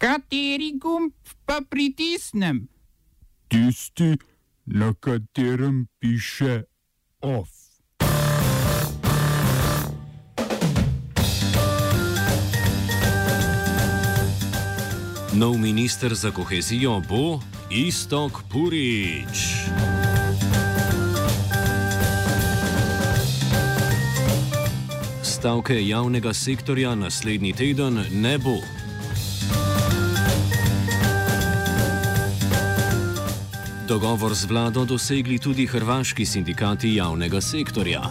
Kateri gumb pa pritisnem? Tisti, na katerem piše OF. Nov minister za kohezijo bo Istok Purič. Stavke javnega sektorja naslednji teden ne bo. Dogovor z vlado dosegli tudi hrvaški sindikati javnega sektorja.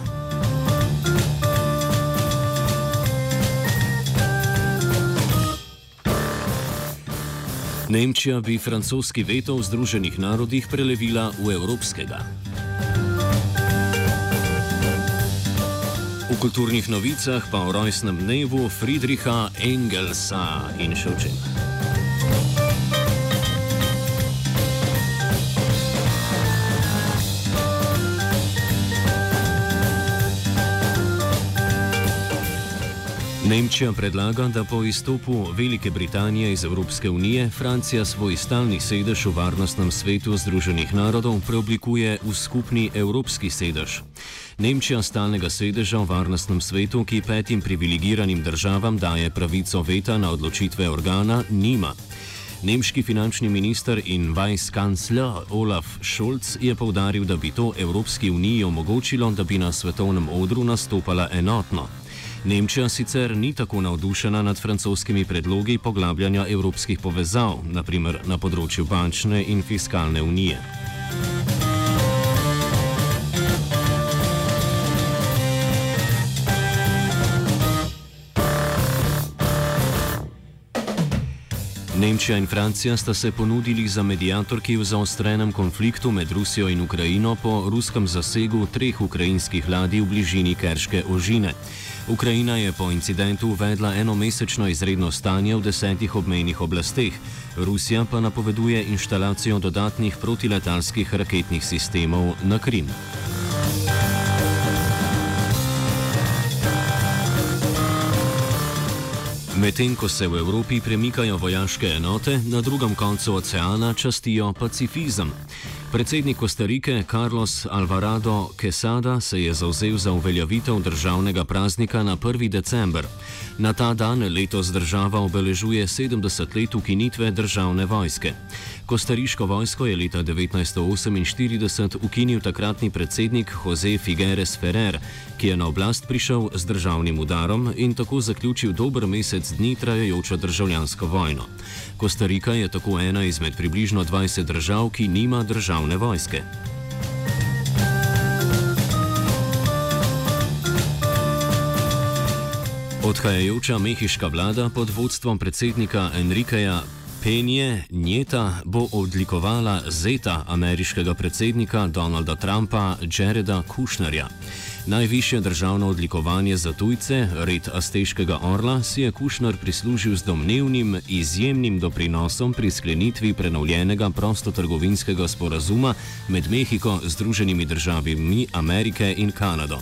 Nemčija bi francoski veto v Združenih narodih prelevila v evropskega. V kulturnih novicah pa o rojstnem dnevu Friedricha Engelsa in še v čem. Nemčija predlaga, da po izstopu Velike Britanije iz Evropske unije Francija svoj stalni sedež v Varnostnem svetu Združenih narodov preoblikuje v skupni evropski sedež. Nemčija stalnega sedeža v Varnostnem svetu, ki petim privilegiranim državam daje pravico veta na odločitve organa, nima. Nemški finančni minister in vice-kancler Olaf Scholz je povdaril, da bi to Evropski uniji omogočilo, da bi na svetovnem odru nastopala enotno. Nemčija sicer ni tako navdušena nad francoskimi predlogi poglabljanja evropskih povezav, naprimer na področju bančne in fiskalne unije. Nemčija in Francija sta se ponudili za medijatorki v zaostrenem konfliktu med Rusijo in Ukrajino po ruskem zasegu treh ukrajinskih ladij v bližini Kerške ožine. Ukrajina je po incidentu uvedla enomesečno izredno stanje v desetih obmejnih oblasteh, Rusija pa napoveduje inštalacijo dodatnih protiletalskih raketnih sistemov na Krim. Medtem ko se v Evropi premikajo vojaške enote, na drugem koncu oceana častijo pacifizem. Predsednik Kostarike Carlos Alvarado Quesada se je zauzel za uveljavitev državnega praznika na 1. december. Na ta dan letos država obeležuje 70 let ukinitve državne vojske. Kostariško vojsko je leta 1948 ukinil takratni predsednik Jose Figueres Ferrer, ki je na oblast prišel z državnim udarom in tako zaključil dober mesec dni trajajočo državljansko vojno. Kostarika je tako ena izmed približno 20 držav, ki nima državne vojske. Odhajajoča mehiška vlada pod vodstvom predsednika Enrikeja Penje Njeta bo odlikovala zeta ameriškega predsednika Donalda Trumpa Jareda Kushnerja. Najvišje državno odlikovanje za tujce, red Asteškega orla, si je Kushner prislužil z domnevnim izjemnim doprinosom pri sklenitvi prenovljenega prostotrgovinskega sporazuma med Mehiko, Združenimi državami Amerike in Kanado.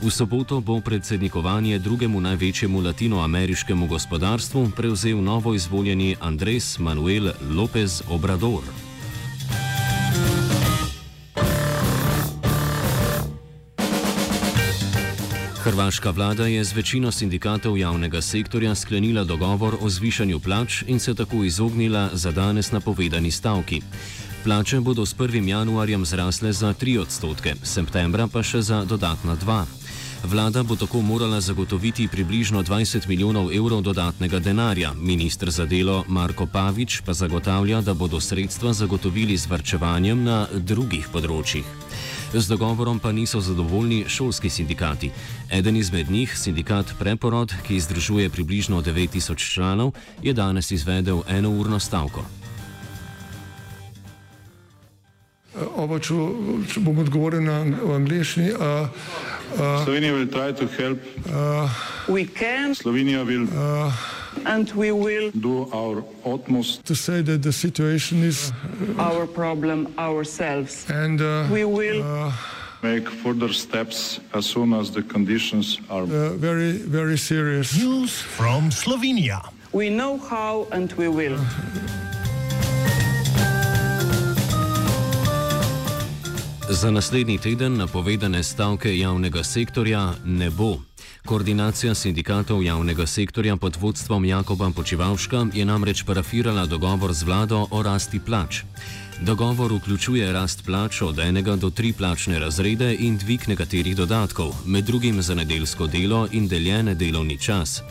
V soboto bo predsednikovanje drugemu največjemu latinoameriškemu gospodarstvu prevzel novo izvoljeni Andres Manuel López Obrador. Hrvaška vlada je z večino sindikatov javnega sektorja sklenila dogovor o zvišanju plač in se tako izognila za danes napovedani stavki. Plače bodo s 1. januarjem zrasle za 3 odstotke, septembra pa še za dodatna 2. Vlada bo tako morala zagotoviti približno 20 milijonov evrov dodatnega denarja. Ministr za delo Marko Pavič pa zagotavlja, da bodo sredstva zagotovili z vrčevanjem na drugih področjih. Z dogovorom pa niso zadovoljni šolski sindikati. Eden izmed njih, sindikat Preporod, ki združuje približno 9000 članov, je danes izvedel enourno stavko. Oba, če, bom odgovoril na angliški. Uh, Slovenija will try to help. Uh, we can Slovenia will uh, and we will do our utmost To say that the situation is our problem ourselves. and uh, We will make further steps as soon as the conditions are uh, very very serious. News from Slovenia. We know how and we will. Za naslednji teden napovedane stavke javnega sektorja ne bo. Koordinacija sindikatov javnega sektorja pod vodstvom Jakoba Počivalška je namreč parafirala dogovor z vlado o rasti plač. Dogovor vključuje rast plač od enega do tri plačne razrede in dvig nekaterih dodatkov, med drugim za nedelsko delo in deljene delovni čas.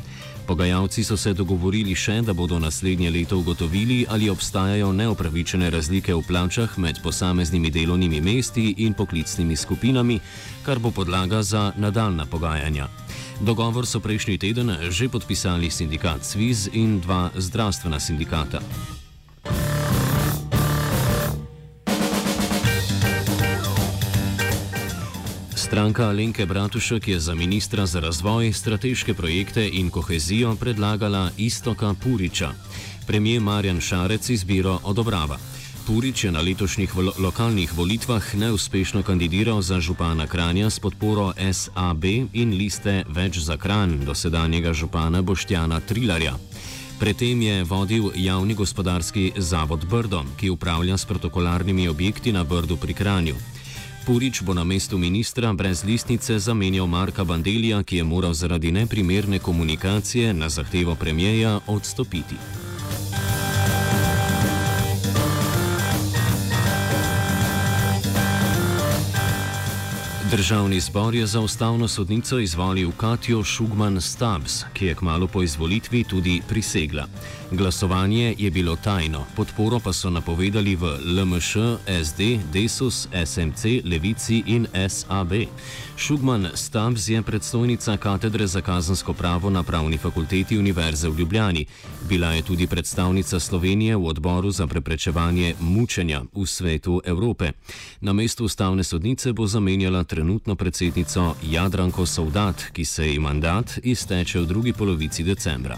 Pogajalci so se dogovorili še, da bodo naslednje leto ugotovili, ali obstajajo neopravičene razlike v plačah med posameznimi delovnimi mesti in poklicnimi skupinami, kar bo podlaga za nadaljna pogajanja. Dogovor so prejšnji teden že podpisali sindikat Sviz in dva zdravstvena sindikata. Stranka Alenke Bratušek je za ministra za razvoj, strateške projekte in kohezijo predlagala Istoka Puriča. Premijer Marjan Šarec izbiro odobrava. Purič je na letošnjih vo lokalnih volitvah neuspešno kandidiral za župana Kranja s podporo SAB in liste Več za Kran dosedanjega župana Boštjana Trilarja. Predtem je vodil javni gospodarski zavod Brdo, ki upravlja s protokolarnimi objekti na Brdu pri Kranju. Purič bo na mestu ministra brez listnice zamenjal Marka Bandelija, ki je moral zaradi neprimerne komunikacije na zahtevo premijeja odstopiti. Državni zbor je za ustavno sodnico izvolil Katijo Šugman Stabs, ki je kmalo po izvolitvi tudi prisegla. Glasovanje je bilo tajno, podporo pa so napovedali v LMŠ, SD, Desus, SMC, Levici in SAB. Šugman Stabs je predstojnica katedre za kazansko pravo na Pravni fakulteti Univerze v Ljubljani. Bila je tudi predstavnica Slovenije v odboru za preprečevanje mučenja v svetu Evrope. Na mestu ustavne sodnice bo zamenjala trenutno predsednico Jadranko Saudat, ki se ji mandat izteče v drugi polovici decembra.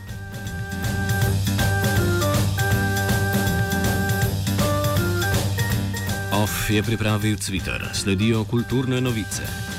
OF je pripravil Twitter, sledijo kulturne novice.